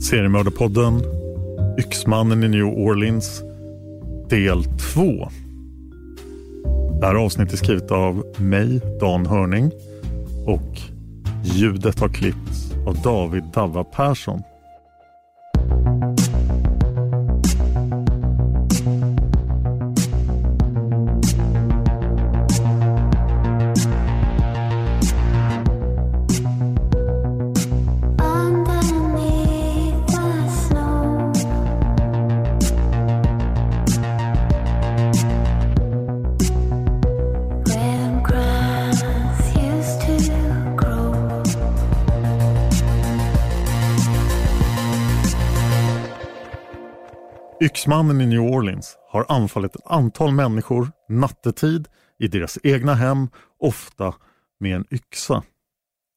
Seriemördarpodden Yxmannen i New Orleans del 2. Det här avsnittet är skrivet av mig, Dan Hörning och ljudet har klippts av David Dava Persson. Yxmannen i New Orleans har anfallit ett antal människor nattetid i deras egna hem, ofta med en yxa.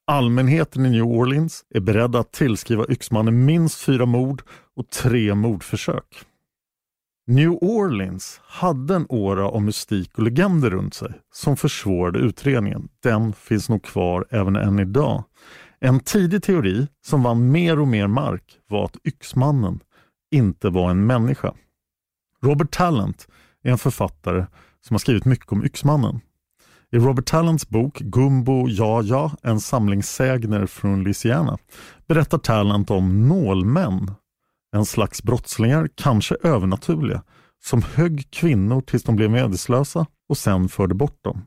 Allmänheten i New Orleans är beredda att tillskriva yxmannen minst fyra mord och tre mordförsök. New Orleans hade en åra av mystik och legender runt sig som försvårade utredningen. Den finns nog kvar även än idag. En tidig teori som vann mer och mer mark var att yxmannen inte var en människa. Robert Talent är en författare som har skrivit mycket om Yxmannen. I Robert Talents bok Gumbo Ja Ja, en samling sägner från Louisiana berättar Talent om nålmän, en slags brottslingar, kanske övernaturliga, som högg kvinnor tills de blev medvetslösa och sen förde bort dem.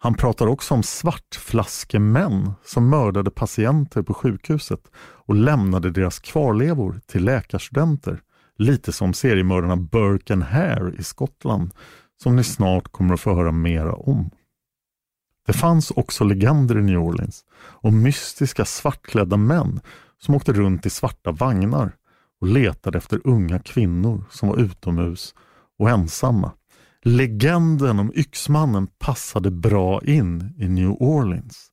Han pratar också om svartflaskemän som mördade patienter på sjukhuset och lämnade deras kvarlevor till läkarstudenter. Lite som seriemördarna Burke and Hare i Skottland som ni snart kommer att få höra mera om. Det fanns också legender i New Orleans om mystiska svartklädda män som åkte runt i svarta vagnar och letade efter unga kvinnor som var utomhus och ensamma. Legenden om Yxmannen passade bra in i New Orleans.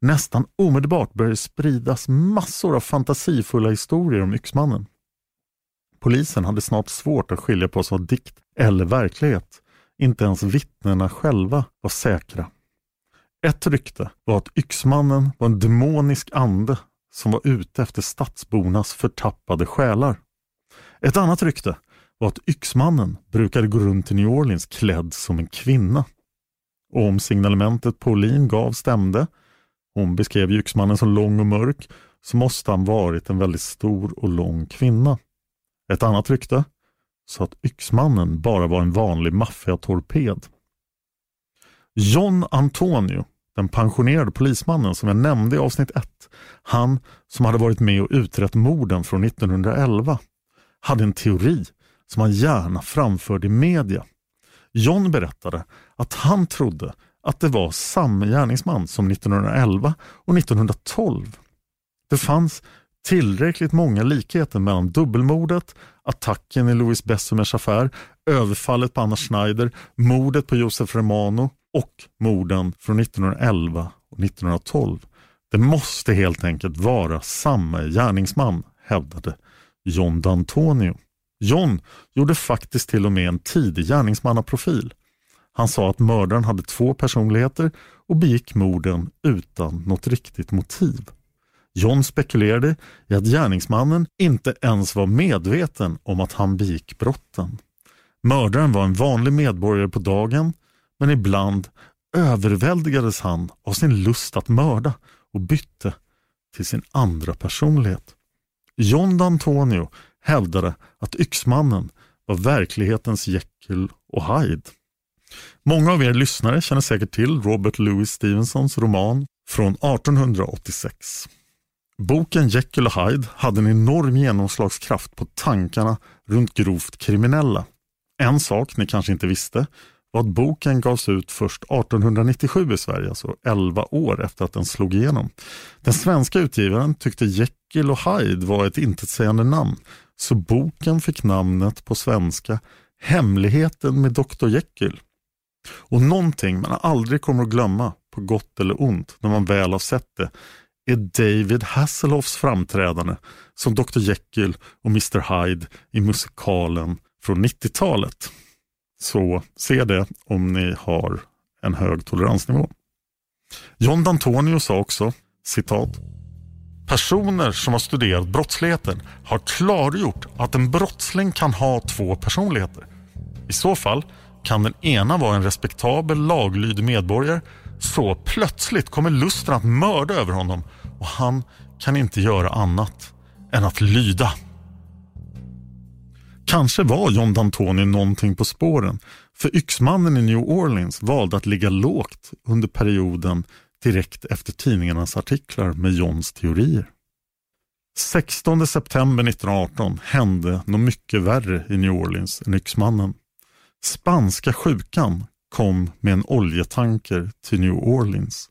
Nästan omedelbart började spridas massor av fantasifulla historier om Yxmannen. Polisen hade snart svårt att skilja på vad som var dikt eller verklighet. Inte ens vittnena själva var säkra. Ett rykte var att Yxmannen var en demonisk ande som var ute efter stadsbornas förtappade själar. Ett annat rykte var att Yxmannen brukade gå runt i New Orleans klädd som en kvinna. Och om signalementet Pauline gav stämde, hon beskrev Yxmannen som lång och mörk, så måste han varit en väldigt stor och lång kvinna. Ett annat rykte sa att Yxmannen bara var en vanlig maffiatorped. John Antonio, den pensionerade polismannen som jag nämnde i avsnitt 1, han som hade varit med och utrett morden från 1911, hade en teori som han gärna framförde i media. John berättade att han trodde att det var samma gärningsman som 1911 och 1912. Det fanns tillräckligt många likheter mellan dubbelmordet, attacken i Louis Bessemers affär, överfallet på Anna Schneider, mordet på Josef Romano och morden från 1911 och 1912. Det måste helt enkelt vara samma gärningsman, hävdade John D'Antonio. John gjorde faktiskt till och med en tidig gärningsmannaprofil. Han sa att mördaren hade två personligheter och begick morden utan något riktigt motiv. John spekulerade i att gärningsmannen inte ens var medveten om att han begick brotten. Mördaren var en vanlig medborgare på dagen men ibland överväldigades han av sin lust att mörda och bytte till sin andra personlighet. John D'Antonio hävdade att Yxmannen var verklighetens Jekyll och Hyde. Många av er lyssnare känner säkert till Robert Louis Stevensons roman från 1886. Boken Jekyll och Hyde hade en enorm genomslagskraft på tankarna runt grovt kriminella. En sak ni kanske inte visste var att boken gavs ut först 1897 i Sverige, alltså 11 år efter att den slog igenom. Den svenska utgivaren tyckte Jekyll och Hyde var ett intetsägande namn, så boken fick namnet på svenska Hemligheten med Dr Jekyll. Och någonting man aldrig kommer att glömma, på gott eller ont, när man väl har sett det, är David Hasselhoffs framträdande som Dr Jekyll och Mr Hyde i musikalen från 90-talet. Så se det om ni har en hög toleransnivå. John D'Antonio sa också, citat, Personer som har studerat brottsligheten har klargjort att en brottsling kan ha två personligheter. I så fall kan den ena vara en respektabel laglydig medborgare så plötsligt kommer lusten att mörda över honom och han kan inte göra annat än att lyda. Kanske var John D'Antoni någonting på spåren för yxmannen i New Orleans valde att ligga lågt under perioden direkt efter tidningarnas artiklar med Johns teorier. 16 september 1918 hände något mycket värre i New Orleans än yxmannen. Spanska sjukan kom med en oljetanker till New Orleans.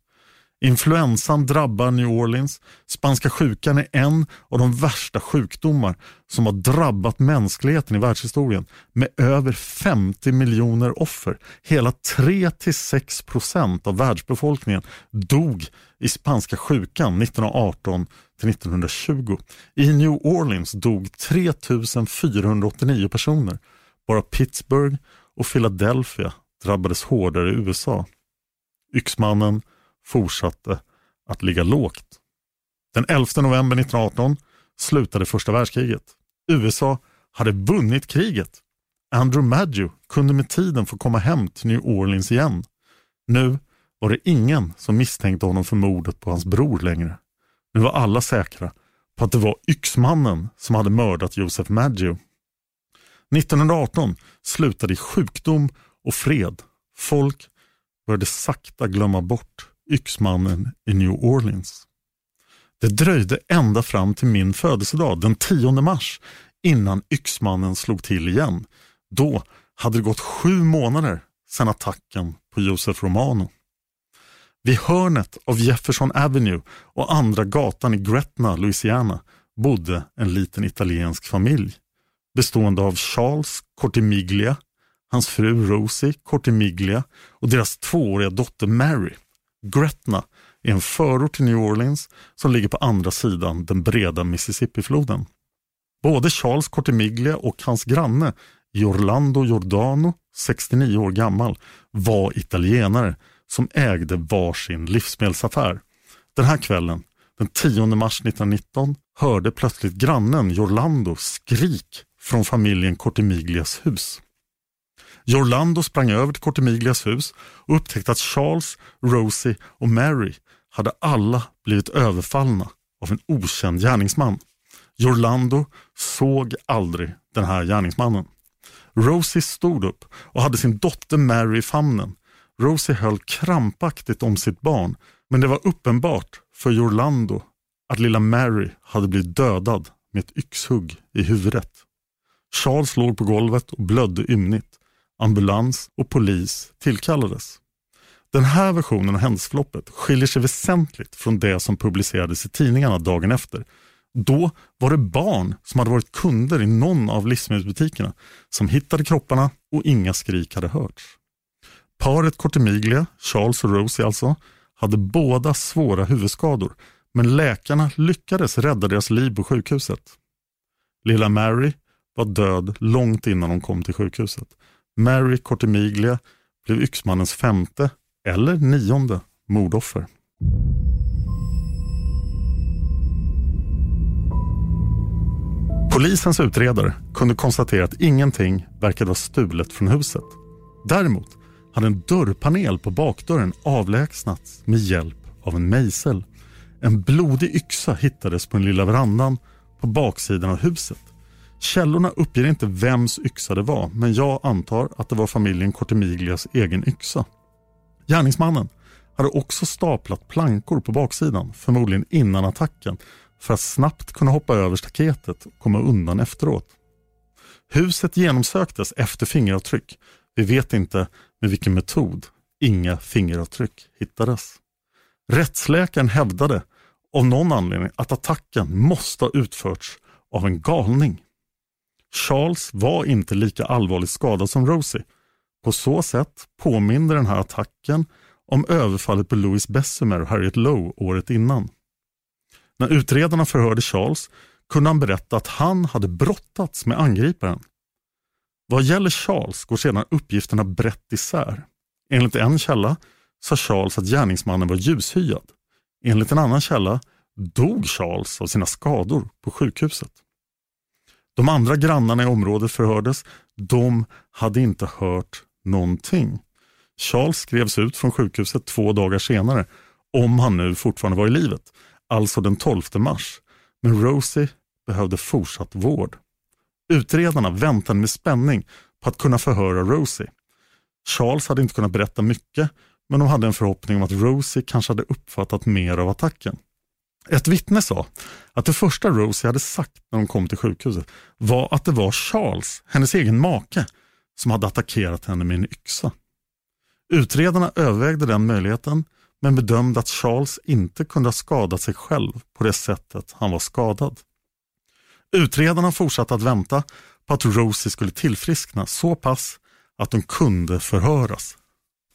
Influensan drabbar New Orleans. Spanska sjukan är en av de värsta sjukdomar som har drabbat mänskligheten i världshistorien med över 50 miljoner offer. Hela 3-6 procent av världsbefolkningen dog i spanska sjukan 1918 till 1920. I New Orleans dog 3489 personer. Bara Pittsburgh och Philadelphia drabbades hårdare i USA. Yxmannen fortsatte att ligga lågt. Den 11 november 1918 slutade första världskriget. USA hade vunnit kriget. Andrew Maggio kunde med tiden få komma hem till New Orleans igen. Nu var det ingen som misstänkte honom för mordet på hans bror längre. Nu var alla säkra på att det var yxmannen som hade mördat Joseph Maggio. 1918 slutade i sjukdom och fred. Folk började sakta glömma bort yxmannen i New Orleans. Det dröjde ända fram till min födelsedag den 10 mars innan yxmannen slog till igen. Då hade det gått sju månader sedan attacken på Josef Romano. Vid hörnet av Jefferson Avenue och andra gatan i Gretna, Louisiana bodde en liten italiensk familj bestående av Charles Cortimiglia, hans fru Rosie Cortimiglia och deras tvååriga dotter Mary. Gretna är en förort till New Orleans som ligger på andra sidan den breda Mississippifloden. Både Charles Cortimiglia och hans granne Orlando Giordano, 69 år gammal, var italienare som ägde varsin livsmedelsaffär. Den här kvällen, den 10 mars 1919, hörde plötsligt grannen Jorlando skrik från familjen Cortimiglias hus. Jorlando sprang över till Cortemiglias hus och upptäckte att Charles, Rosie och Mary hade alla blivit överfallna av en okänd gärningsman. Jorlando såg aldrig den här gärningsmannen. Rosie stod upp och hade sin dotter Mary i famnen. Rosie höll krampaktigt om sitt barn men det var uppenbart för Jorlando att lilla Mary hade blivit dödad med ett yxhugg i huvudet. Charles låg på golvet och blödde ymnigt. Ambulans och polis tillkallades. Den här versionen av händelseförloppet skiljer sig väsentligt från det som publicerades i tidningarna dagen efter. Då var det barn som hade varit kunder i någon av livsmedelsbutikerna som hittade kropparna och inga skrik hade hörts. Paret Cortemiglia, Charles och Rosie alltså, hade båda svåra huvudskador men läkarna lyckades rädda deras liv på sjukhuset. Lilla Mary var död långt innan hon kom till sjukhuset. Mary Cortemiglia blev yxmannens femte eller nionde mordoffer. Polisens utredare kunde konstatera att ingenting verkade vara stulet från huset. Däremot hade en dörrpanel på bakdörren avlägsnats med hjälp av en mejsel. En blodig yxa hittades på den lilla verandan på baksidan av huset. Källorna uppger inte vems yxa det var men jag antar att det var familjen Cortemiglias egen yxa. Gärningsmannen hade också staplat plankor på baksidan, förmodligen innan attacken för att snabbt kunna hoppa över staketet och komma undan efteråt. Huset genomsöktes efter fingeravtryck. Vi vet inte med vilken metod. Inga fingeravtryck hittades. Rättsläkaren hävdade av någon anledning att attacken måste ha utförts av en galning. Charles var inte lika allvarligt skadad som Rosie. På så sätt påminner den här attacken om överfallet på Louis Bessemer och Harriet Lowe året innan. När utredarna förhörde Charles kunde han berätta att han hade brottats med angriparen. Vad gäller Charles går sedan uppgifterna brett isär. Enligt en källa sa Charles att gärningsmannen var ljushyad. Enligt en annan källa dog Charles av sina skador på sjukhuset. De andra grannarna i området förhördes. De hade inte hört någonting. Charles skrevs ut från sjukhuset två dagar senare, om han nu fortfarande var i livet, alltså den 12 mars. Men Rosie behövde fortsatt vård. Utredarna väntade med spänning på att kunna förhöra Rosie. Charles hade inte kunnat berätta mycket, men de hade en förhoppning om att Rosie kanske hade uppfattat mer av attacken. Ett vittne sa att det första Rosie hade sagt när hon kom till sjukhuset var att det var Charles, hennes egen make, som hade attackerat henne med en yxa. Utredarna övervägde den möjligheten men bedömde att Charles inte kunde ha skadat sig själv på det sättet han var skadad. Utredarna fortsatte att vänta på att Rosie skulle tillfriskna så pass att hon kunde förhöras.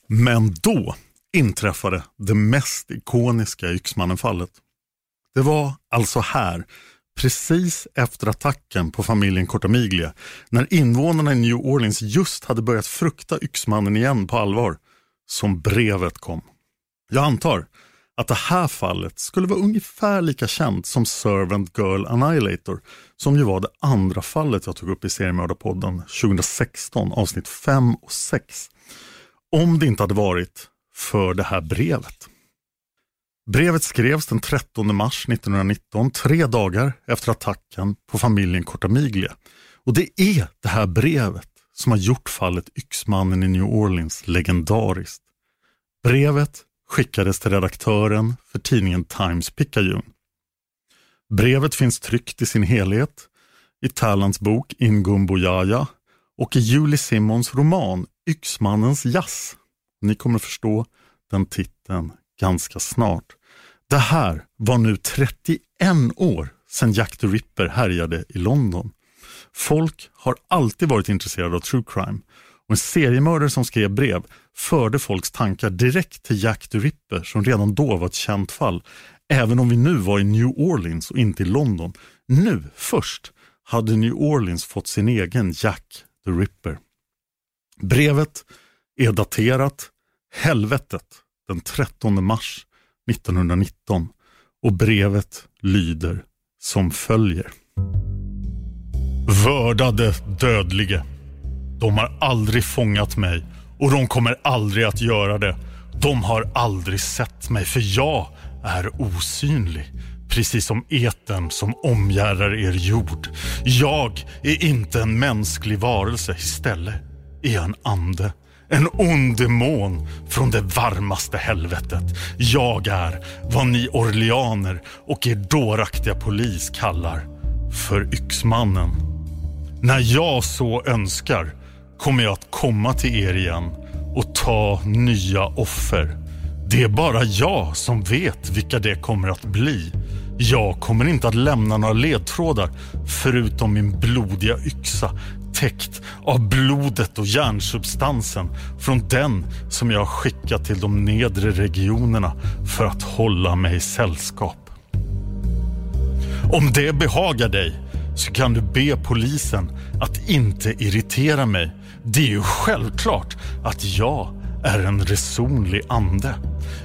Men då inträffade det mest ikoniska Yxmannen-fallet. Det var alltså här, precis efter attacken på familjen Cortamiglia, när invånarna i New Orleans just hade börjat frukta Yxmannen igen på allvar, som brevet kom. Jag antar att det här fallet skulle vara ungefär lika känt som Servant Girl Annihilator, som ju var det andra fallet jag tog upp i Seriemördarpodden 2016, avsnitt 5 och 6. Om det inte hade varit för det här brevet. Brevet skrevs den 13 mars 1919, tre dagar efter attacken på familjen Cortamiglia. Och det är det här brevet som har gjort fallet Yxmannen i New Orleans legendariskt. Brevet skickades till redaktören för tidningen Times Picayune. Brevet finns tryckt i sin helhet i Talans bok Ingumbo Yaya och i Julie Simmons roman Yxmannens jazz. Ni kommer förstå den titeln ganska snart. Det här var nu 31 år sedan Jack the Ripper härjade i London. Folk har alltid varit intresserade av true crime och en seriemördare som skrev brev förde folks tankar direkt till Jack the Ripper som redan då var ett känt fall. Även om vi nu var i New Orleans och inte i London. Nu, först, hade New Orleans fått sin egen Jack the Ripper. Brevet är daterat helvetet den 13 mars 1919 och brevet lyder som följer. Vördade dödlige. De har aldrig fångat mig och de kommer aldrig att göra det. De har aldrig sett mig för jag är osynlig. Precis som eten som omgärdar er jord. Jag är inte en mänsklig varelse. Istället är jag en ande. En ond demon från det varmaste helvetet. Jag är vad ni orleaner och er dåraktiga polis kallar för Yxmannen. När jag så önskar kommer jag att komma till er igen och ta nya offer. Det är bara jag som vet vilka det kommer att bli. Jag kommer inte att lämna några ledtrådar förutom min blodiga yxa täckt av blodet och järnsubstansen från den som jag har skickat till de nedre regionerna för att hålla mig sällskap. Om det behagar dig så kan du be polisen att inte irritera mig. Det är ju självklart att jag är en resonlig ande.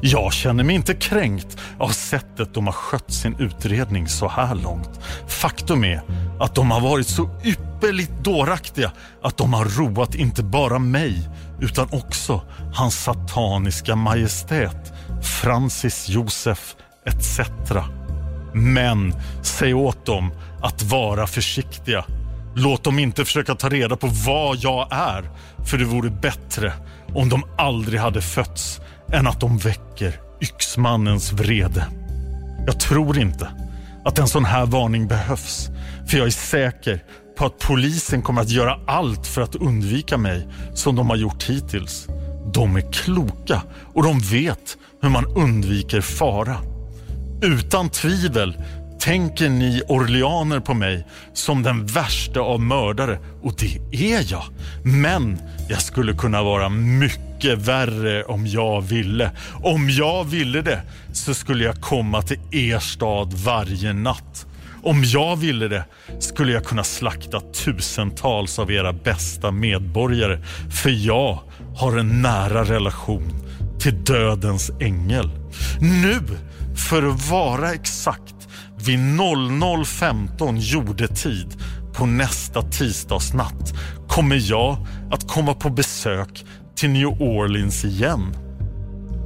Jag känner mig inte kränkt av sättet de har skött sin utredning så här långt. Faktum är att de har varit så ypperligt dåraktiga att de har roat inte bara mig utan också hans sataniska majestät Francis Josef etc. Men säg åt dem att vara försiktiga. Låt dem inte försöka ta reda på vad jag är för det vore bättre om de aldrig hade fötts än att de väcker yxmannens vrede. Jag tror inte att en sån här varning behövs för jag är säker på att polisen kommer att göra allt för att undvika mig som de har gjort hittills. De är kloka och de vet hur man undviker fara. Utan tvivel tänker ni orleaner på mig som den värsta av mördare och det är jag. Men jag skulle kunna vara mycket värre om jag ville. Om jag ville det så skulle jag komma till er stad varje natt. Om jag ville det skulle jag kunna slakta tusentals av era bästa medborgare för jag har en nära relation till dödens ängel. Nu för att vara exakt vid 00.15 jordetid på nästa tisdagsnatt kommer jag att komma på besök till New Orleans igen.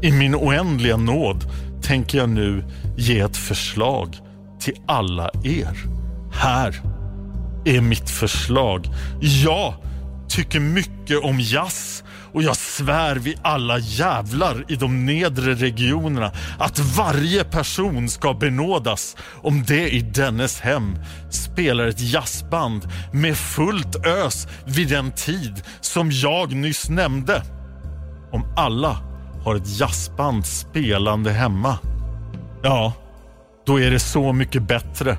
I min oändliga nåd tänker jag nu ge ett förslag till alla er. Här är mitt förslag. Jag tycker mycket om jazz och jag svär vid alla jävlar i de nedre regionerna att varje person ska benådas om det i dennes hem spelar ett jazzband med fullt ös vid den tid som jag nyss nämnde. Om alla har ett jazzband spelande hemma, ja, då är det så mycket bättre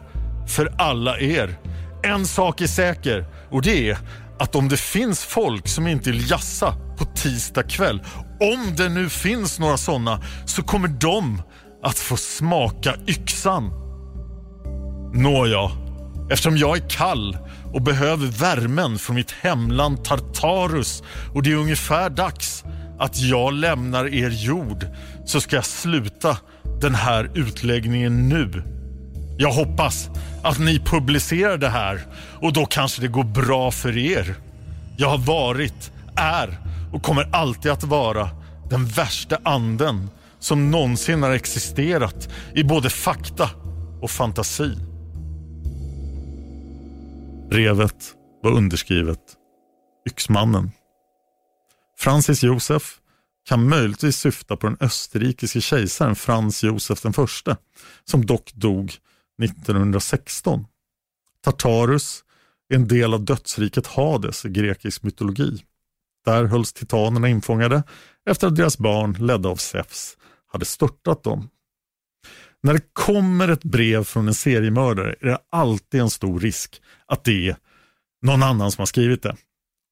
för alla er. En sak är säker och det är att om det finns folk som inte vill jassa på tisdag kväll, om det nu finns några sådana, så kommer de att få smaka yxan. Nåja, eftersom jag är kall och behöver värmen från mitt hemland Tartarus och det är ungefär dags att jag lämnar er jord så ska jag sluta den här utläggningen nu. Jag hoppas att ni publicerar det här och då kanske det går bra för er. Jag har varit, är och kommer alltid att vara den värsta anden som någonsin har existerat i både fakta och fantasi. Brevet var underskrivet Yxmannen. Francis Josef kan möjligtvis syfta på den österrikiske kejsaren Frans Josef den förste, som dock dog 1916. Tartarus är en del av dödsriket Hades i grekisk mytologi. Där hölls titanerna infångade efter att deras barn, ledda av Zeus, hade störtat dem. När det kommer ett brev från en seriemördare är det alltid en stor risk att det är någon annan som har skrivit det.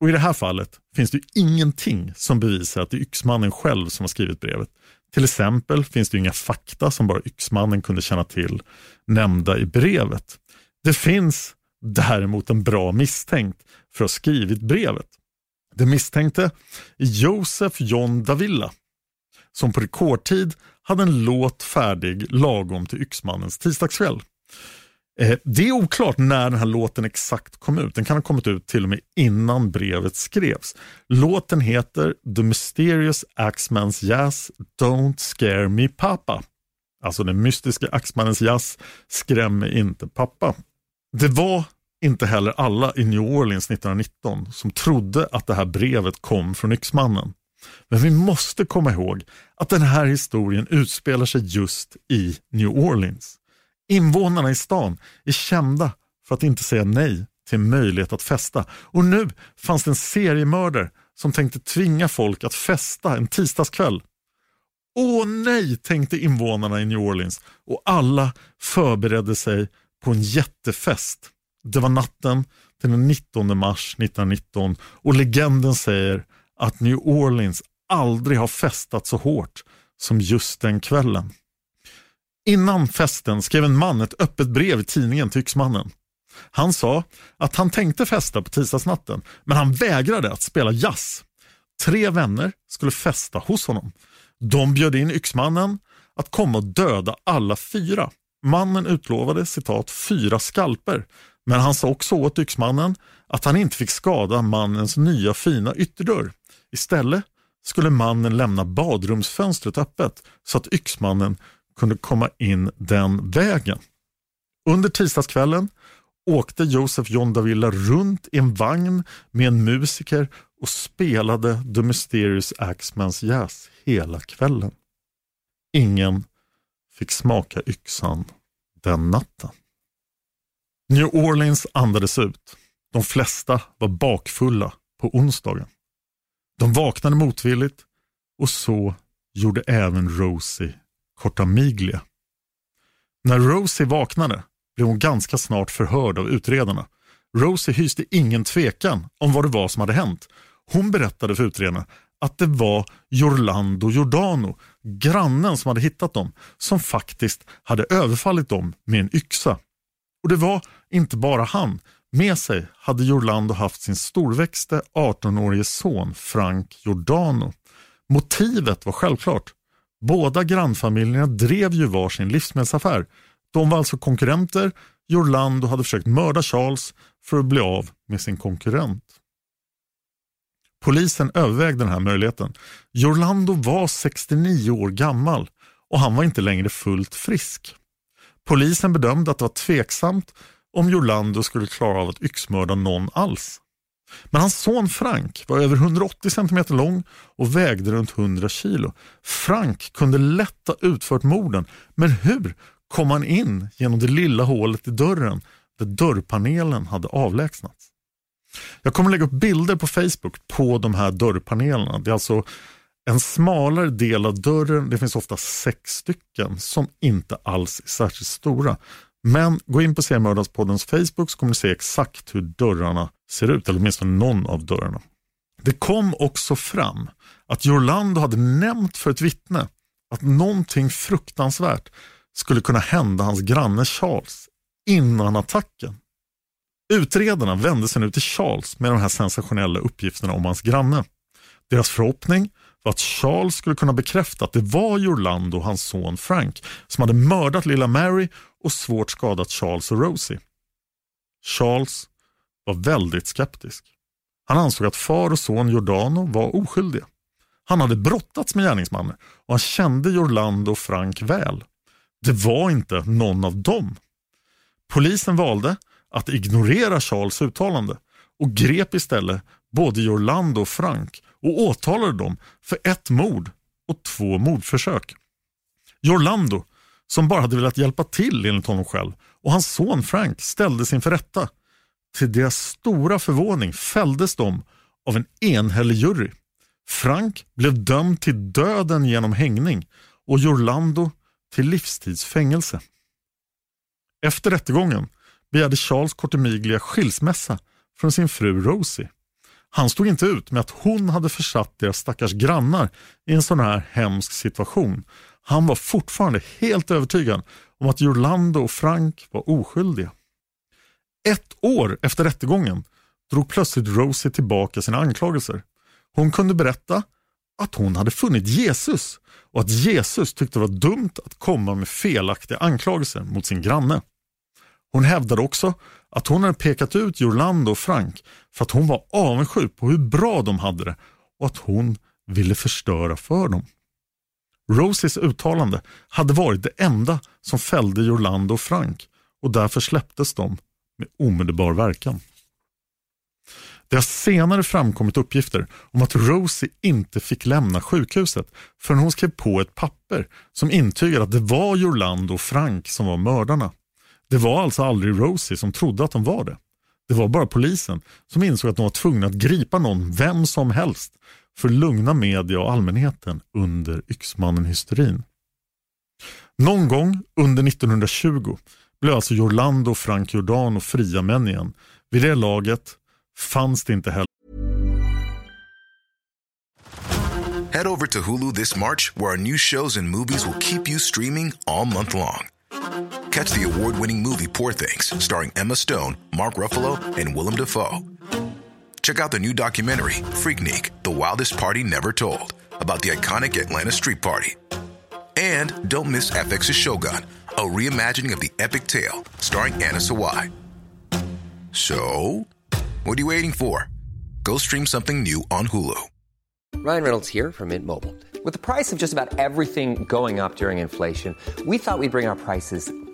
Och i det här fallet finns det ingenting som bevisar att det är Yxmannen själv som har skrivit brevet. Till exempel finns det inga fakta som bara Yxmannen kunde känna till nämnda i brevet. Det finns däremot en bra misstänkt för att ha skrivit brevet. Det misstänkte är Josef John Davilla som på rekordtid hade en låt färdig lagom till Yxmannens tisdagskväll. Eh, det är oklart när den här låten exakt kom ut. Den kan ha kommit ut till och med innan brevet skrevs. Låten heter The Mysterious Axmans Jazz Don't Scare Me Papa. Alltså den mystiska Axmannens jazz Skräm mig inte pappa. Det var inte heller alla i New Orleans 1919 som trodde att det här brevet kom från Yxmannen. Men vi måste komma ihåg att den här historien utspelar sig just i New Orleans. Invånarna i stan är kända för att inte säga nej till möjlighet att festa. Och nu fanns det en seriemördare som tänkte tvinga folk att festa en tisdagskväll. Åh nej, tänkte invånarna i New Orleans och alla förberedde sig på en jättefest. Det var natten till den 19 mars 1919 och legenden säger att New Orleans aldrig har festat så hårt som just den kvällen. Innan festen skrev en man ett öppet brev i tidningen till Yxmannen. Han sa att han tänkte festa på tisdagsnatten men han vägrade att spela jazz. Tre vänner skulle festa hos honom. De bjöd in Yxmannen att komma och döda alla fyra. Mannen utlovade citat fyra skalper men han sa också åt Yxmannen att han inte fick skada mannens nya fina ytterdörr. Istället skulle mannen lämna badrumsfönstret öppet så att Yxmannen kunde komma in den vägen. Under tisdagskvällen åkte Josef John Davila runt i en vagn med en musiker och spelade The Mysterious Axmans Jazz hela kvällen. Ingen fick smaka yxan den natten. New Orleans andades ut. De flesta var bakfulla på onsdagen. De vaknade motvilligt och så gjorde även Rosie Cortamiglia. När Rosie vaknade blev hon ganska snart förhörd av utredarna. Rosie hyste ingen tvekan om vad det var som hade hänt. Hon berättade för utredarna att det var Jorlando Giordano, grannen som hade hittat dem, som faktiskt hade överfallit dem med en yxa. Och det var inte bara han. Med sig hade Jorlando haft sin storväxte 18-årige son Frank Giordano. Motivet var självklart. Båda grannfamiljerna drev ju var sin livsmedelsaffär. De var alltså konkurrenter. Jorlando hade försökt mörda Charles för att bli av med sin konkurrent. Polisen övervägde den här möjligheten. Jorlando var 69 år gammal och han var inte längre fullt frisk. Polisen bedömde att det var tveksamt om Jorlando skulle klara av att yxmörda någon alls. Men hans son Frank var över 180 cm lång och vägde runt 100 kilo. Frank kunde lätt ha utfört morden, men hur kom han in genom det lilla hålet i dörren där dörrpanelen hade avlägsnats? Jag kommer lägga upp bilder på Facebook på de här dörrpanelerna. Det är alltså en smalare del av dörren, det finns ofta sex stycken som inte alls är särskilt stora. Men gå in på Seriemördarspoddens Facebook så kommer ni se exakt hur dörrarna ser ut, eller åtminstone någon av dörrarna. Det kom också fram att Jorlando hade nämnt för ett vittne att någonting fruktansvärt skulle kunna hända hans granne Charles innan attacken. Utredarna vände sig nu till Charles med de här sensationella uppgifterna om hans granne. Deras förhoppning var att Charles skulle kunna bekräfta att det var Jorlando och hans son Frank som hade mördat lilla Mary och svårt skadat Charles och Rosie. Charles var väldigt skeptisk. Han ansåg att far och son Giordano var oskyldiga. Han hade brottats med gärningsmannen och han kände Jorlando och Frank väl. Det var inte någon av dem. Polisen valde att ignorera Charles uttalande och grep istället både Jorlando och Frank och åtalade dem för ett mord och två mordförsök. Jorlando, som bara hade velat hjälpa till enligt honom själv, och hans son Frank ställdes inför rätta. Till deras stora förvåning fälldes de av en enhällig jury. Frank blev dömd till döden genom hängning och Jorlando till livstidsfängelse. Efter rättegången begärde Charles Cortemiglia skilsmässa från sin fru Rosie. Han stod inte ut med att hon hade försatt deras stackars grannar i en sån här hemsk situation. Han var fortfarande helt övertygad om att Jolando och Frank var oskyldiga. Ett år efter rättegången drog plötsligt Rosie tillbaka sina anklagelser. Hon kunde berätta att hon hade funnit Jesus och att Jesus tyckte det var dumt att komma med felaktiga anklagelser mot sin granne. Hon hävdade också att hon hade pekat ut Jolanda och Frank för att hon var avundsjuk på hur bra de hade det och att hon ville förstöra för dem. Rosies uttalande hade varit det enda som fällde Jolanda och Frank och därför släpptes de med omedelbar verkan. Det har senare framkommit uppgifter om att Rosie inte fick lämna sjukhuset förrän hon skrev på ett papper som intygade att det var Jorlando och Frank som var mördarna. Det var alltså aldrig Rosie som trodde att de var det. Det var bara polisen som insåg att de var tvungna att gripa någon, vem som helst, för att lugna media och allmänheten under Yxmannen-hysterin. Någon gång under 1920 blev alltså Jorlando Frank Frank Giordano fria män igen. Vid det laget fanns det inte heller Head over to Hulu this March, where our new shows and movies will keep you streaming all month long. Catch the award winning movie Poor Things, starring Emma Stone, Mark Ruffalo, and Willem Dafoe. Check out the new documentary, Freaknik The Wildest Party Never Told, about the iconic Atlanta Street Party. And don't miss FX's Shogun, a reimagining of the epic tale, starring Anna Sawai. So, what are you waiting for? Go stream something new on Hulu. Ryan Reynolds here from Mint Mobile. With the price of just about everything going up during inflation, we thought we'd bring our prices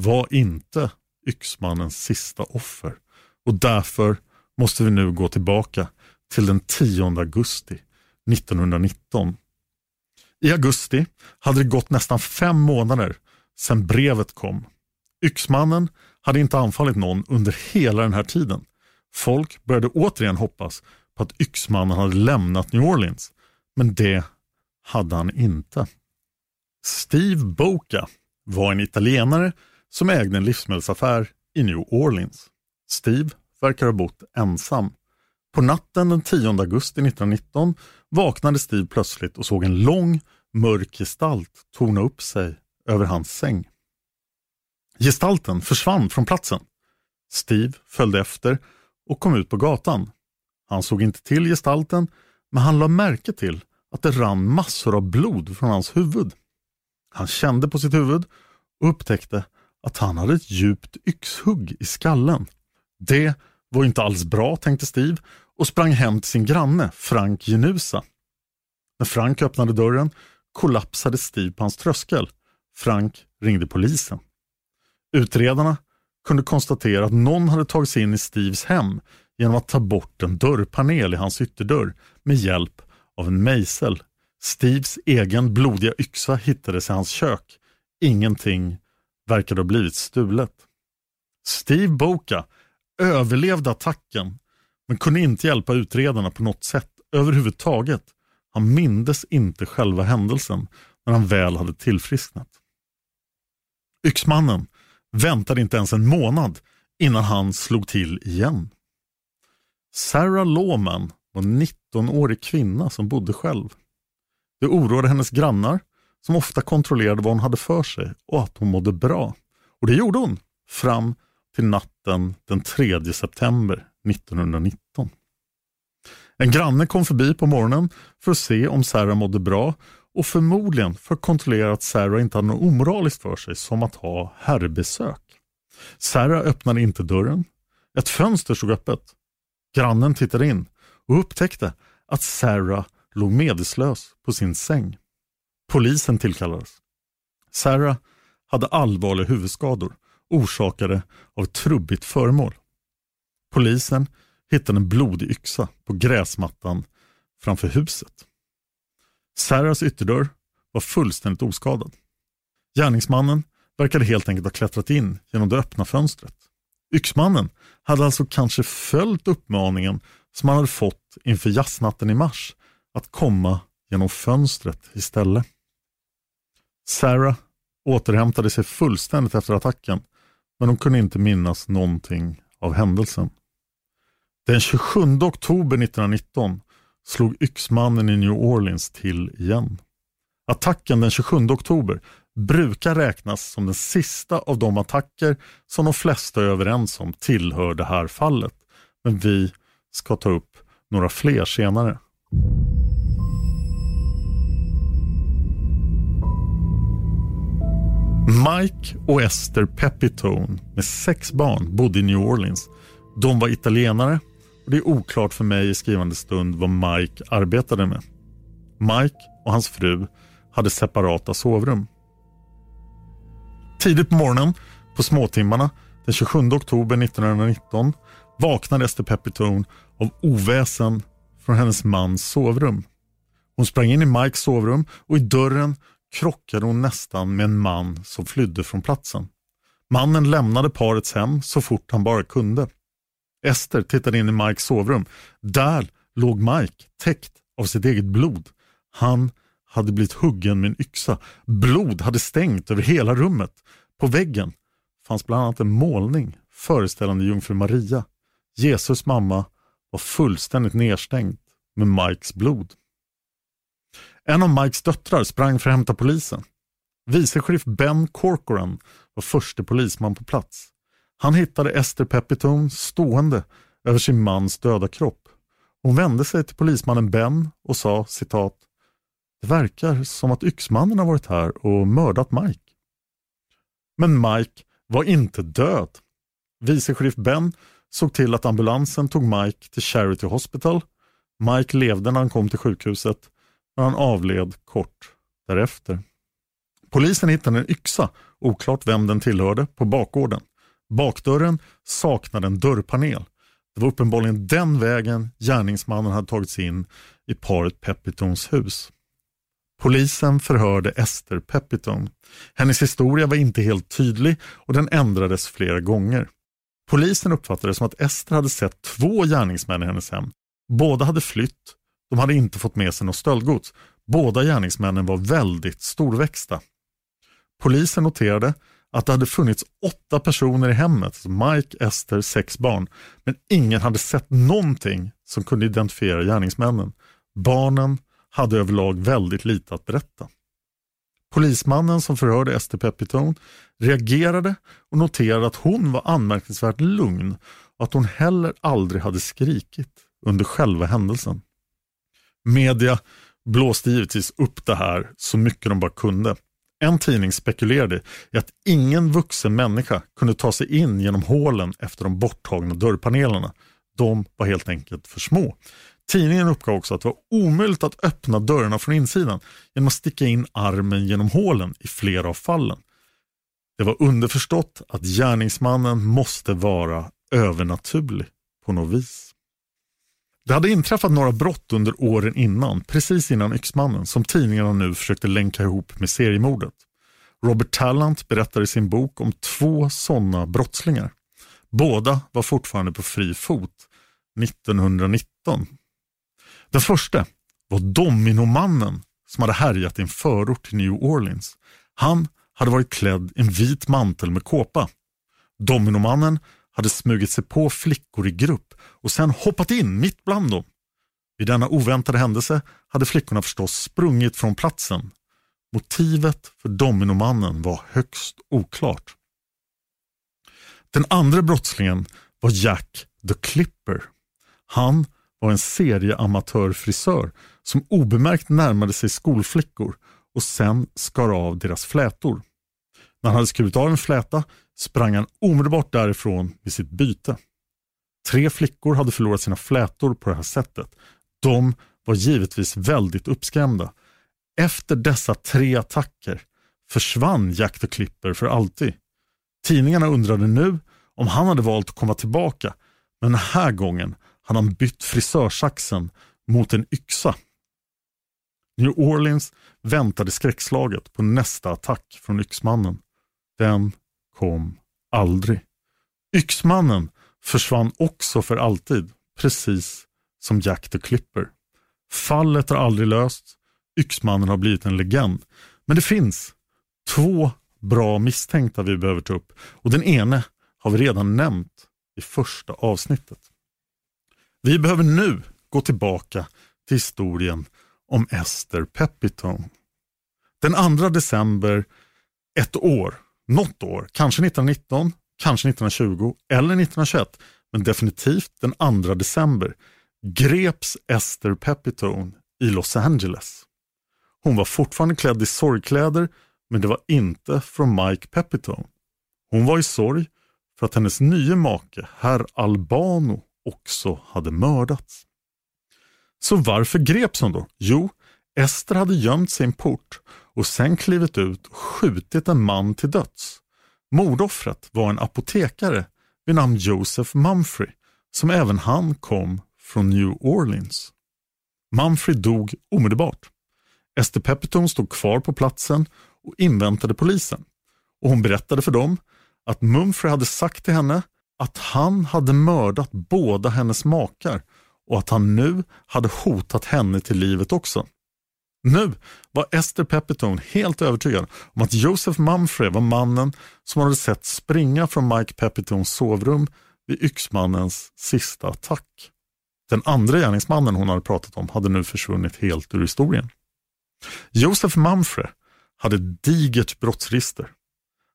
var inte yxmannens sista offer. Och därför måste vi nu gå tillbaka till den 10 augusti 1919. I augusti hade det gått nästan fem månader sedan brevet kom. Yxmannen hade inte anfallit någon under hela den här tiden. Folk började återigen hoppas på att yxmannen hade lämnat New Orleans. Men det hade han inte. Steve Boca var en italienare som ägde en livsmedelsaffär i New Orleans. Steve verkar ha bott ensam. På natten den 10 augusti 1919 vaknade Steve plötsligt och såg en lång, mörk gestalt torna upp sig över hans säng. Gestalten försvann från platsen. Steve följde efter och kom ut på gatan. Han såg inte till gestalten, men han lade märke till att det rann massor av blod från hans huvud. Han kände på sitt huvud och upptäckte att han hade ett djupt yxhugg i skallen. Det var inte alls bra, tänkte Steve och sprang hem till sin granne Frank Genusa. När Frank öppnade dörren kollapsade Steve på hans tröskel. Frank ringde polisen. Utredarna kunde konstatera att någon hade tagit sig in i Steves hem genom att ta bort en dörrpanel i hans ytterdörr med hjälp av en mejsel. Steves egen blodiga yxa hittades i hans kök. Ingenting verkade ha blivit stulet. Steve Boka överlevde attacken men kunde inte hjälpa utredarna på något sätt överhuvudtaget. Han mindes inte själva händelsen när han väl hade tillfrisknat. Yxmannen väntade inte ens en månad innan han slog till igen. Sarah Lawman var en 19-årig kvinna som bodde själv. Det oroade hennes grannar som ofta kontrollerade vad hon hade för sig och att hon mådde bra. Och det gjorde hon fram till natten den 3 september 1919. En granne kom förbi på morgonen för att se om Sarah mådde bra och förmodligen för att kontrollera att Sarah inte hade något omoraliskt för sig som att ha herrbesök. Sarah öppnade inte dörren. Ett fönster stod öppet. Grannen tittade in och upptäckte att Sarah låg medvetslös på sin säng. Polisen tillkallades. Sarah hade allvarliga huvudskador orsakade av ett trubbigt föremål. Polisen hittade en blodig yxa på gräsmattan framför huset. Sarahs ytterdörr var fullständigt oskadad. Gärningsmannen verkade helt enkelt ha klättrat in genom det öppna fönstret. Yxmannen hade alltså kanske följt uppmaningen som han hade fått inför jazznatten i mars att komma genom fönstret istället. Sarah återhämtade sig fullständigt efter attacken men hon kunde inte minnas någonting av händelsen. Den 27 oktober 1919 slog yxmannen i New Orleans till igen. Attacken den 27 oktober brukar räknas som den sista av de attacker som de flesta är överens om tillhör det här fallet. Men vi ska ta upp några fler senare. Mike och Esther Pepitone med sex barn bodde i New Orleans. De var italienare och det är oklart för mig i skrivande stund vad Mike arbetade med. Mike och hans fru hade separata sovrum. Tidigt på morgonen, på småtimmarna, den 27 oktober 1919 vaknade Esther Pepitone av oväsen från hennes mans sovrum. Hon sprang in i Mikes sovrum och i dörren krockade hon nästan med en man som flydde från platsen. Mannen lämnade parets hem så fort han bara kunde. Ester tittade in i Mikes sovrum. Där låg Mike täckt av sitt eget blod. Han hade blivit huggen med en yxa. Blod hade stängt över hela rummet. På väggen fanns bland annat en målning föreställande jungfru Maria. Jesus mamma var fullständigt nedstängd med Mikes blod. En av Mikes döttrar sprang för att hämta polisen. Vice sheriff Ben Corcoran var förste polisman på plats. Han hittade Esther Pepitone stående över sin mans döda kropp. Hon vände sig till polismannen Ben och sa citat Det verkar som att yxmannen har varit här och mördat Mike. Men Mike var inte död. Vice sheriff Ben såg till att ambulansen tog Mike till Charity Hospital. Mike levde när han kom till sjukhuset och han avled kort därefter. Polisen hittade en yxa, oklart vem den tillhörde, på bakgården. Bakdörren saknade en dörrpanel. Det var uppenbarligen den vägen gärningsmannen hade tagit sig in i paret Pepitons hus. Polisen förhörde Esther Peppiton. Hennes historia var inte helt tydlig och den ändrades flera gånger. Polisen uppfattade det som att Esther hade sett två gärningsmän i hennes hem. Båda hade flytt, de hade inte fått med sig något stöldgods. Båda gärningsmännen var väldigt storväxta. Polisen noterade att det hade funnits åtta personer i hemmet, alltså Mike, Esther, sex barn, men ingen hade sett någonting som kunde identifiera gärningsmännen. Barnen hade överlag väldigt lite att berätta. Polismannen som förhörde Esther Pepitone reagerade och noterade att hon var anmärkningsvärt lugn och att hon heller aldrig hade skrikit under själva händelsen. Media blåste givetvis upp det här så mycket de bara kunde. En tidning spekulerade i att ingen vuxen människa kunde ta sig in genom hålen efter de borttagna dörrpanelerna. De var helt enkelt för små. Tidningen uppgav också att det var omöjligt att öppna dörrarna från insidan genom att sticka in armen genom hålen i flera av fallen. Det var underförstått att gärningsmannen måste vara övernaturlig på något vis. Det hade inträffat några brott under åren innan, precis innan Yxmannen, som tidningarna nu försökte länka ihop med seriemordet. Robert Tallant berättar i sin bok om två sådana brottslingar. Båda var fortfarande på fri fot 1919. Den första var Dominomannen som hade härjat i en förort till New Orleans. Han hade varit klädd i en vit mantel med kåpa. Dominomannen hade smugit sig på flickor i grupp och sen hoppat in mitt bland dem. Vid denna oväntade händelse hade flickorna förstås sprungit från platsen. Motivet för Dominomannen var högst oklart. Den andra brottslingen var Jack the Clipper. Han var en serieamatörfrisör som obemärkt närmade sig skolflickor och sen skar av deras flätor. När han hade skurit av en fläta sprang han omedelbart därifrån med sitt byte. Tre flickor hade förlorat sina flätor på det här sättet. De var givetvis väldigt uppskrämda. Efter dessa tre attacker försvann Jack the Clipper för alltid. Tidningarna undrade nu om han hade valt att komma tillbaka men den här gången hade han bytt frisörsaxen mot en yxa. New Orleans väntade skräckslaget på nästa attack från yxmannen. Den kom aldrig. Yxmannen försvann också för alltid, precis som Jack the Clipper. Fallet har aldrig lösts, Yxmannen har blivit en legend. Men det finns två bra misstänkta vi behöver ta upp och den ene har vi redan nämnt i första avsnittet. Vi behöver nu gå tillbaka till historien om Esther Pepitone. Den 2 december ett år, något år, kanske 1919, kanske 1920 eller 1921, men definitivt den 2 december greps Esther Pepitone i Los Angeles. Hon var fortfarande klädd i sorgkläder men det var inte från Mike Pepitone. Hon var i sorg för att hennes nye make, herr Albano, också hade mördats. Så varför greps hon då? Jo, Ester hade gömt sig i en port och sen klivit ut och skjutit en man till döds. Mordoffret var en apotekare vid namn Joseph Mumfrey som även han kom från New Orleans. Mumfrey dog omedelbart. Esther Pepperton stod kvar på platsen och inväntade polisen. Och Hon berättade för dem att Mumfrey hade sagt till henne att han hade mördat båda hennes makar och att han nu hade hotat henne till livet också. Nu var Esther Pepitone helt övertygad om att Joseph Mumfrey var mannen som hade sett springa från Mike Pepitones sovrum vid yxmannens sista attack. Den andra gärningsmannen hon hade pratat om hade nu försvunnit helt ur historien. Joseph Mumfrey hade digert brottsregister.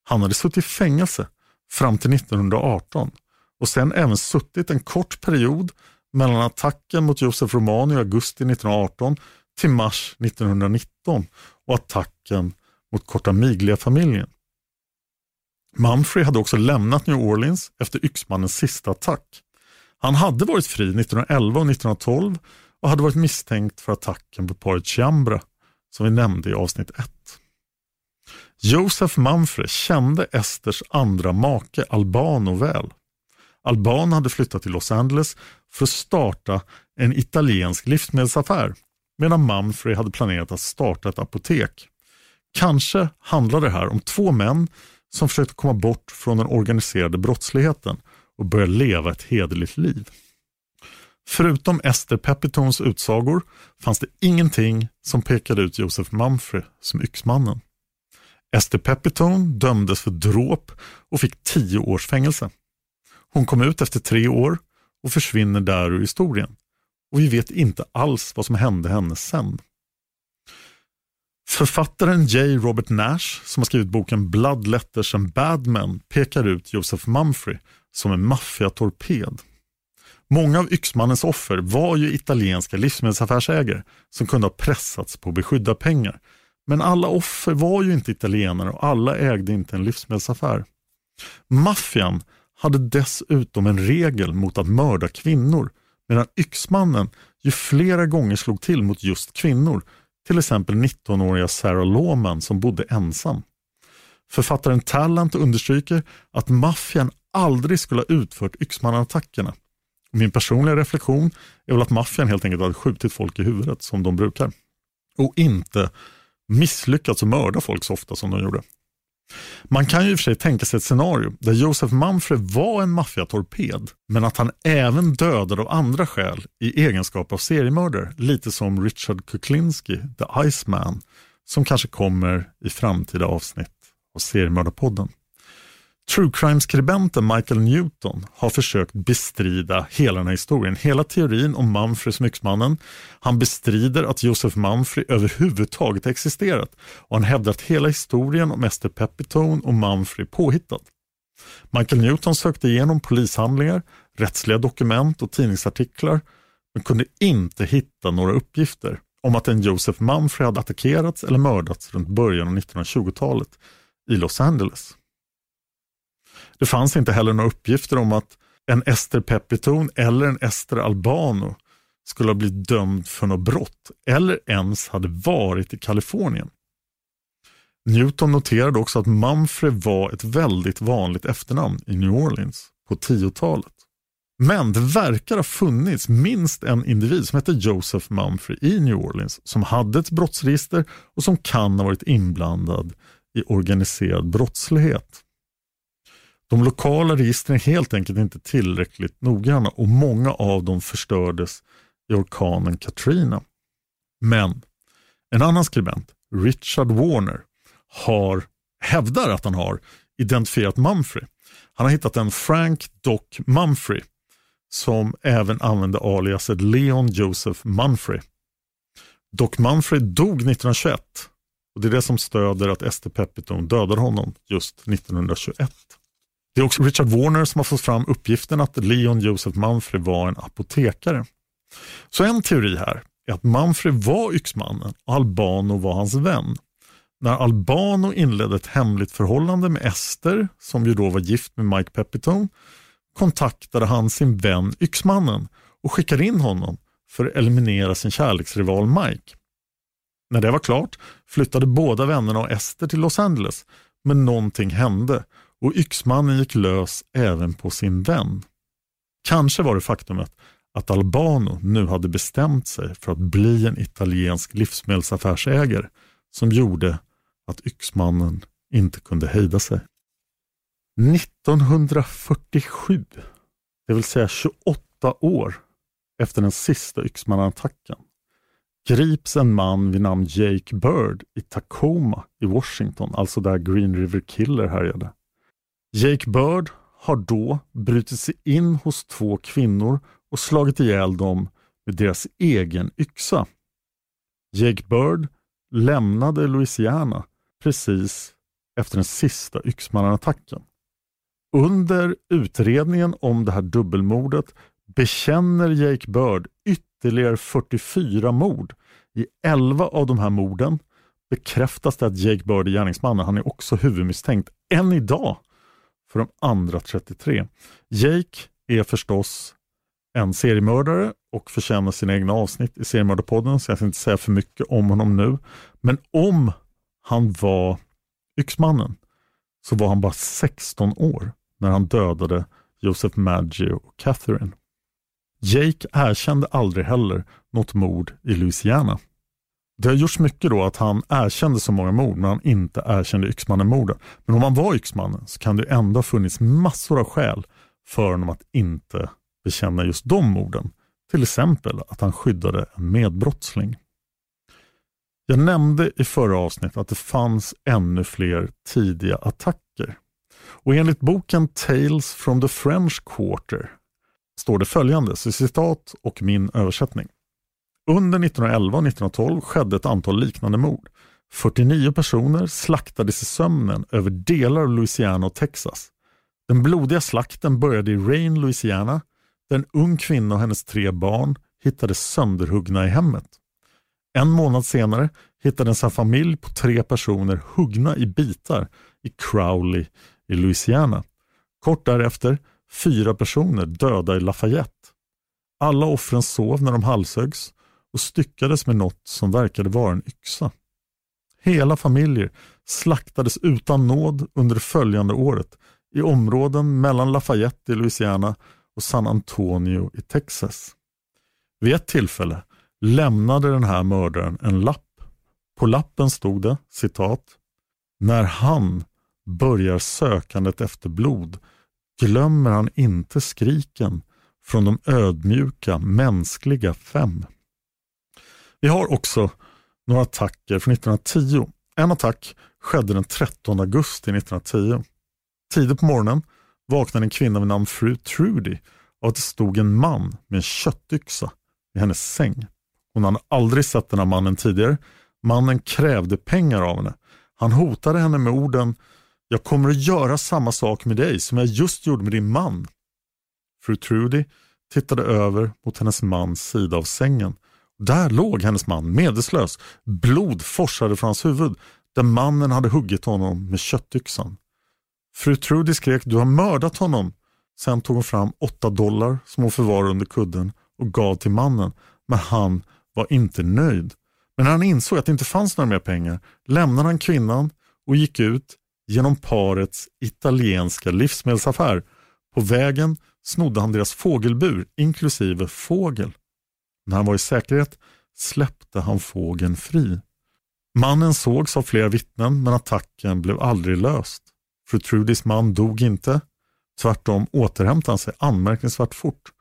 Han hade suttit i fängelse fram till 1918 och sen även suttit en kort period mellan attacken mot Josef Romano i augusti 1918 till mars 1919 och attacken mot Cortamiglia-familjen. Mumfrey hade också lämnat New Orleans efter yxmannens sista attack. Han hade varit fri 1911 och 1912 och hade varit misstänkt för attacken på paret Chiambra som vi nämnde i avsnitt 1. Joseph Mumfrey kände Esters andra make Albano väl. Albano hade flyttat till Los Angeles för att starta en italiensk livsmedelsaffär medan Mumfrey hade planerat att starta ett apotek. Kanske handlade det här om två män som försökte komma bort från den organiserade brottsligheten och börja leva ett hederligt liv. Förutom Esther Pepitons utsagor fanns det ingenting som pekade ut Joseph Mumfrey som yxmannen. Esther Pepitone dömdes för dråp och fick tio års fängelse. Hon kom ut efter tre år och försvinner där ur historien. Och vi vet inte alls vad som hände henne sen. Författaren J. Robert Nash, som har skrivit boken Blood Letters and Bad Men, pekar ut Joseph Mumfrey som en maffiatorped. Många av Yxmannens offer var ju italienska livsmedelsaffärsägare som kunde ha pressats på beskydda pengar. Men alla offer var ju inte italienare och alla ägde inte en livsmedelsaffär. Maffian hade dessutom en regel mot att mörda kvinnor medan Yxmannen ju flera gånger slog till mot just kvinnor till exempel 19-åriga Sarah Lawman som bodde ensam. Författaren Tallant understryker att maffian aldrig skulle ha utfört yxmannattackerna. Min personliga reflektion är väl att maffian helt enkelt hade skjutit folk i huvudet som de brukar. Och inte misslyckats att mörda folk så ofta som de gjorde. Man kan ju i och för sig tänka sig ett scenario där Josef Manfred var en maffiatorped men att han även dödade av andra skäl i egenskap av seriemördare. Lite som Richard Kuklinski, The Iceman, som kanske kommer i framtida avsnitt av Seriemördarpodden. True crime-skribenten Michael Newton har försökt bestrida hela den här historien, hela teorin om Mumfrey som. Han bestrider att Joseph Mumfrey överhuvudtaget existerat och han hävdar att hela historien om Esther Pepitone och Mumfrey är påhittad. Michael Newton sökte igenom polishandlingar, rättsliga dokument och tidningsartiklar men kunde inte hitta några uppgifter om att en Joseph Mumfrey hade attackerats eller mördats runt början av 1920-talet i Los Angeles. Det fanns inte heller några uppgifter om att en Ester Pepitone eller en Ester Albano skulle ha blivit dömd för något brott eller ens hade varit i Kalifornien. Newton noterade också att Mumfrey var ett väldigt vanligt efternamn i New Orleans på 10-talet. Men det verkar ha funnits minst en individ som hette Joseph Mumfrey i New Orleans som hade ett brottsregister och som kan ha varit inblandad i organiserad brottslighet. De lokala registren är helt enkelt inte tillräckligt noggranna och många av dem förstördes i orkanen Katrina. Men en annan skribent, Richard Warner, har, hävdar att han har identifierat Mumfrey. Han har hittat en Frank Doc Mumfrey som även använde aliaset Leon Joseph Mumfrey. Doc Mumfrey dog 1921 och det är det som stöder att Ester Pepitone dödade honom just 1921. Det är också Richard Warner som har fått fram uppgiften att Leon Joseph Manfrey var en apotekare. Så en teori här är att Manfrey var yxmannen och Albano var hans vän. När Albano inledde ett hemligt förhållande med Ester, som ju då var gift med Mike Pepitone, kontaktade han sin vän Yxmannen och skickade in honom för att eliminera sin kärleksrival Mike. När det var klart flyttade båda vännerna och Ester till Los Angeles, men någonting hände och Yxmannen gick lös även på sin vän. Kanske var det faktumet att Albano nu hade bestämt sig för att bli en italiensk livsmedelsaffärsägare som gjorde att Yxmannen inte kunde hejda sig. 1947, det vill säga 28 år efter den sista yxmannattacken, grips en man vid namn Jake Bird i Tacoma i Washington, alltså där Green River Killer härjade. Jake Bird har då brutit sig in hos två kvinnor och slagit ihjäl dem med deras egen yxa. Jake Bird lämnade Louisiana precis efter den sista yxmannanattacken. Under utredningen om det här dubbelmordet bekänner Jake Bird ytterligare 44 mord. I 11 av de här morden bekräftas det att Jake Bird är gärningsmannen. Han är också huvudmisstänkt än idag för de andra 33. Jake är förstås en seriemördare och förtjänar sina egna avsnitt i seriemördarpodden så jag ska inte säga för mycket om honom nu. Men om han var yxmannen så var han bara 16 år när han dödade Joseph Maggio och Catherine. Jake erkände aldrig heller något mord i Louisiana. Det har gjorts mycket då att han erkände så många mord men han inte erkände Yxmannen-morden. Men om han var Yxmannen så kan det ändå ha funnits massor av skäl för honom att inte bekänna just de morden. Till exempel att han skyddade en medbrottsling. Jag nämnde i förra avsnittet att det fanns ännu fler tidiga attacker. Och enligt boken Tales from the French Quarter står det följande, så citat och min översättning. Under 1911 och 1912 skedde ett antal liknande mord. 49 personer slaktades i sömnen över delar av Louisiana och Texas. Den blodiga slakten började i Rain, Louisiana, där en ung kvinna och hennes tre barn hittades sönderhuggna i hemmet. En månad senare hittades en familj på tre personer huggna i bitar i Crowley i Louisiana. Kort därefter fyra personer döda i Lafayette. Alla offren sov när de halshöggs och styckades med något som verkade vara en yxa. Hela familjer slaktades utan nåd under det följande året i områden mellan Lafayette i Louisiana och San Antonio i Texas. Vid ett tillfälle lämnade den här mördaren en lapp. På lappen stod det citat När han börjar sökandet efter blod glömmer han inte skriken från de ödmjuka mänskliga fem. Vi har också några attacker från 1910. En attack skedde den 13 augusti 1910. Tidigt på morgonen vaknade en kvinna vid namn fru Trudy av att det stod en man med en köttyxa i hennes säng. Hon hade aldrig sett den här mannen tidigare. Mannen krävde pengar av henne. Han hotade henne med orden Jag kommer att göra samma sak med dig som jag just gjorde med din man. Fru Trudy tittade över mot hennes mans sida av sängen. Där låg hennes man medvetslös. Blod forsade från hans huvud där mannen hade huggit honom med köttyxan. Fru Trudy skrek du har mördat honom. Sen tog hon fram åtta dollar som hon förvarade under kudden och gav till mannen. Men han var inte nöjd. Men när han insåg att det inte fanns några mer pengar lämnade han kvinnan och gick ut genom parets italienska livsmedelsaffär. På vägen snodde han deras fågelbur inklusive fågel. När han var i säkerhet släppte han fågeln fri. Mannen sågs av flera vittnen men attacken blev aldrig löst. Fru Trudys man dog inte. Tvärtom återhämtade han sig anmärkningsvärt fort.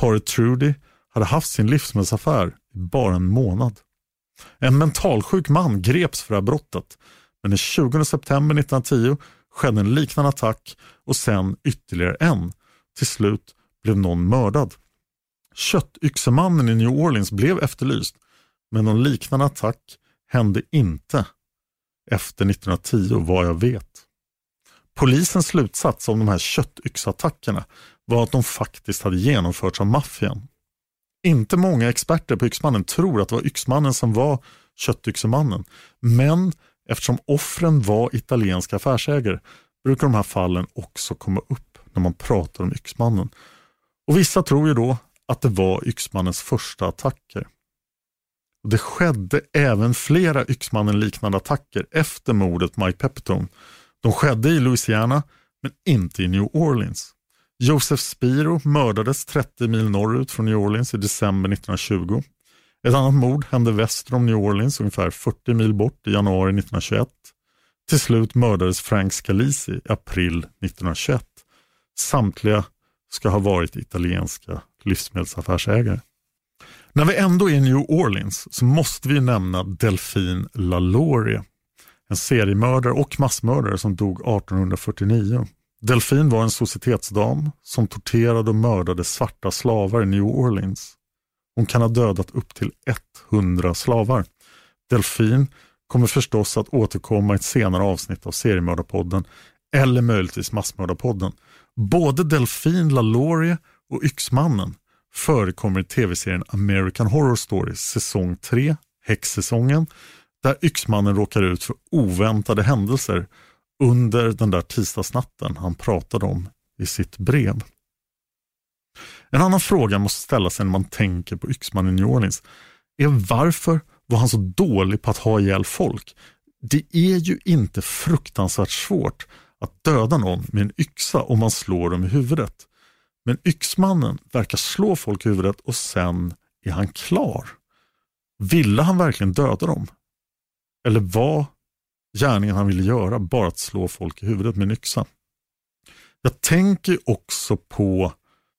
Paret Trudy hade haft sin livsmedelsaffär i bara en månad. En mentalsjuk man greps för det här brottet men den 20 september 1910 skedde en liknande attack och sen ytterligare en. Till slut blev någon mördad. Köttyxemannen i New Orleans blev efterlyst men någon liknande attack hände inte efter 1910 vad jag vet. Polisens slutsats om de här köttyxattackerna var att de faktiskt hade genomförts av maffian. Inte många experter på Yxmannen tror att det var Yxmannen som var köttyxemannen. Men eftersom offren var italienska affärsägare brukar de här fallen också komma upp när man pratar om Yxmannen. Och Vissa tror ju då att det var Yxmannens första attacker. Och det skedde även flera Yxmannen-liknande attacker efter mordet på Mike Pepitone. De skedde i Louisiana men inte i New Orleans. Joseph Spiro mördades 30 mil norrut från New Orleans i december 1920. Ett annat mord hände väster om New Orleans, ungefär 40 mil bort i januari 1921. Till slut mördades Frank Scalisi i april 1921. Samtliga ska ha varit italienska livsmedelsaffärsägare. När vi ändå är i New Orleans så måste vi nämna Delphine LaLaurie. En seriemördare och massmördare som dog 1849. Delphine var en societetsdam som torterade och mördade svarta slavar i New Orleans. Hon kan ha dödat upp till 100 slavar. Delphine kommer förstås att återkomma i ett senare avsnitt av seriemördarpodden eller möjligtvis massmördarpodden. Både Delphine LaLaurie och Yxmannen förekommer i tv-serien American Horror Stories säsong 3, häxsäsongen, där Yxmannen råkar ut för oväntade händelser under den där tisdagsnatten han pratade om i sitt brev. En annan fråga måste ställa sig när man tänker på Yxmannen i New Orleans är varför var han så dålig på att ha ihjäl folk? Det är ju inte fruktansvärt svårt att döda någon med en yxa om man slår dem i huvudet. Men Yxmannen verkar slå folk i huvudet och sen är han klar. Ville han verkligen döda dem? Eller var gärningen han ville göra bara att slå folk i huvudet med en yxa? Jag tänker också på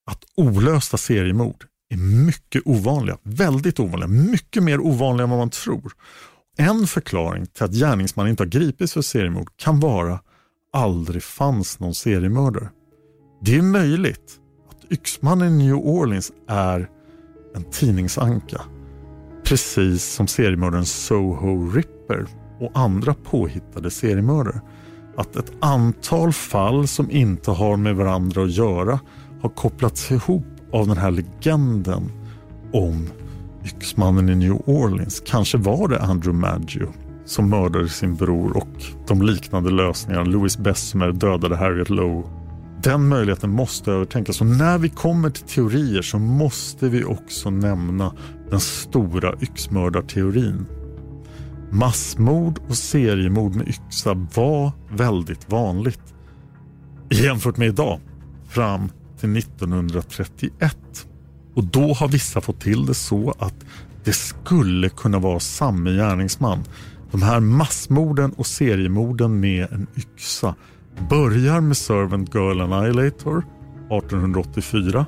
att olösta seriemord är mycket ovanliga. Väldigt ovanliga. Mycket mer ovanliga än vad man tror. En förklaring till att gärningsmannen inte har gripits för seriemord kan vara aldrig fanns någon seriemördare. Det är möjligt att yxmannen i New Orleans är en tidningsanka. Precis som seriemördaren Soho Ripper och andra påhittade seriemördare. Att ett antal fall som inte har med varandra att göra har kopplats ihop av den här legenden om yxmannen i New Orleans. Kanske var det Andrew Maggio som mördade sin bror och de liknande lösningarna. Louis Bessemer dödade Harriet Lowe. Den möjligheten måste övertänkas och när vi kommer till teorier så måste vi också nämna den stora yxmördarteorin. Massmord och seriemord med yxa var väldigt vanligt jämfört med idag fram till 1931. Och då har vissa fått till det så att det skulle kunna vara samme gärningsman. De här massmorden och seriemorden med en yxa börjar med Servant Girl Annihilator 1884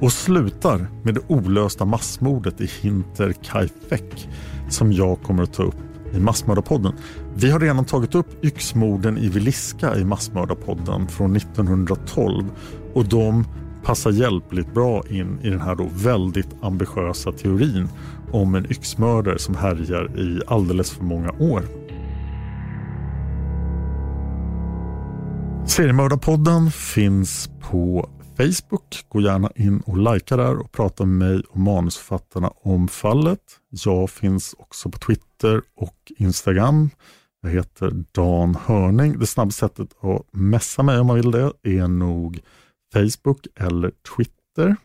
och slutar med det olösta massmordet i Hinter Kaifek som jag kommer att ta upp i Massmördarpodden. Vi har redan tagit upp yxmorden i Viliska i Massmördarpodden från 1912 och de passar hjälpligt bra in i den här då väldigt ambitiösa teorin om en yxmördare som härjar i alldeles för många år. Seriemördarpodden finns på Facebook. Gå gärna in och likea där och prata med mig och manusförfattarna om fallet. Jag finns också på Twitter och Instagram. Jag heter Dan Hörning. Det snabbaste sättet att messa mig om man vill det är nog Facebook eller Twitter.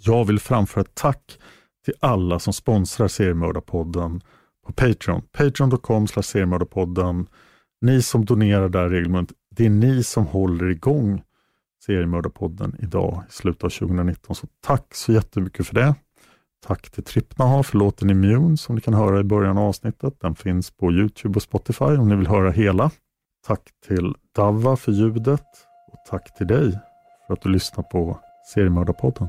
Jag vill framföra ett tack till alla som sponsrar Seriemördarpodden på Patreon. Patreon.com seriemördarpodden. Ni som donerar där regelbundet, det är ni som håller igång Seriemördarpodden idag i slutet av 2019. Så tack så jättemycket för det. Tack till Trippnaha för låten Immune som ni kan höra i början av avsnittet. Den finns på Youtube och Spotify om ni vill höra hela. Tack till Dava för ljudet och tack till dig för att du lyssnar på Seriemördarpodden.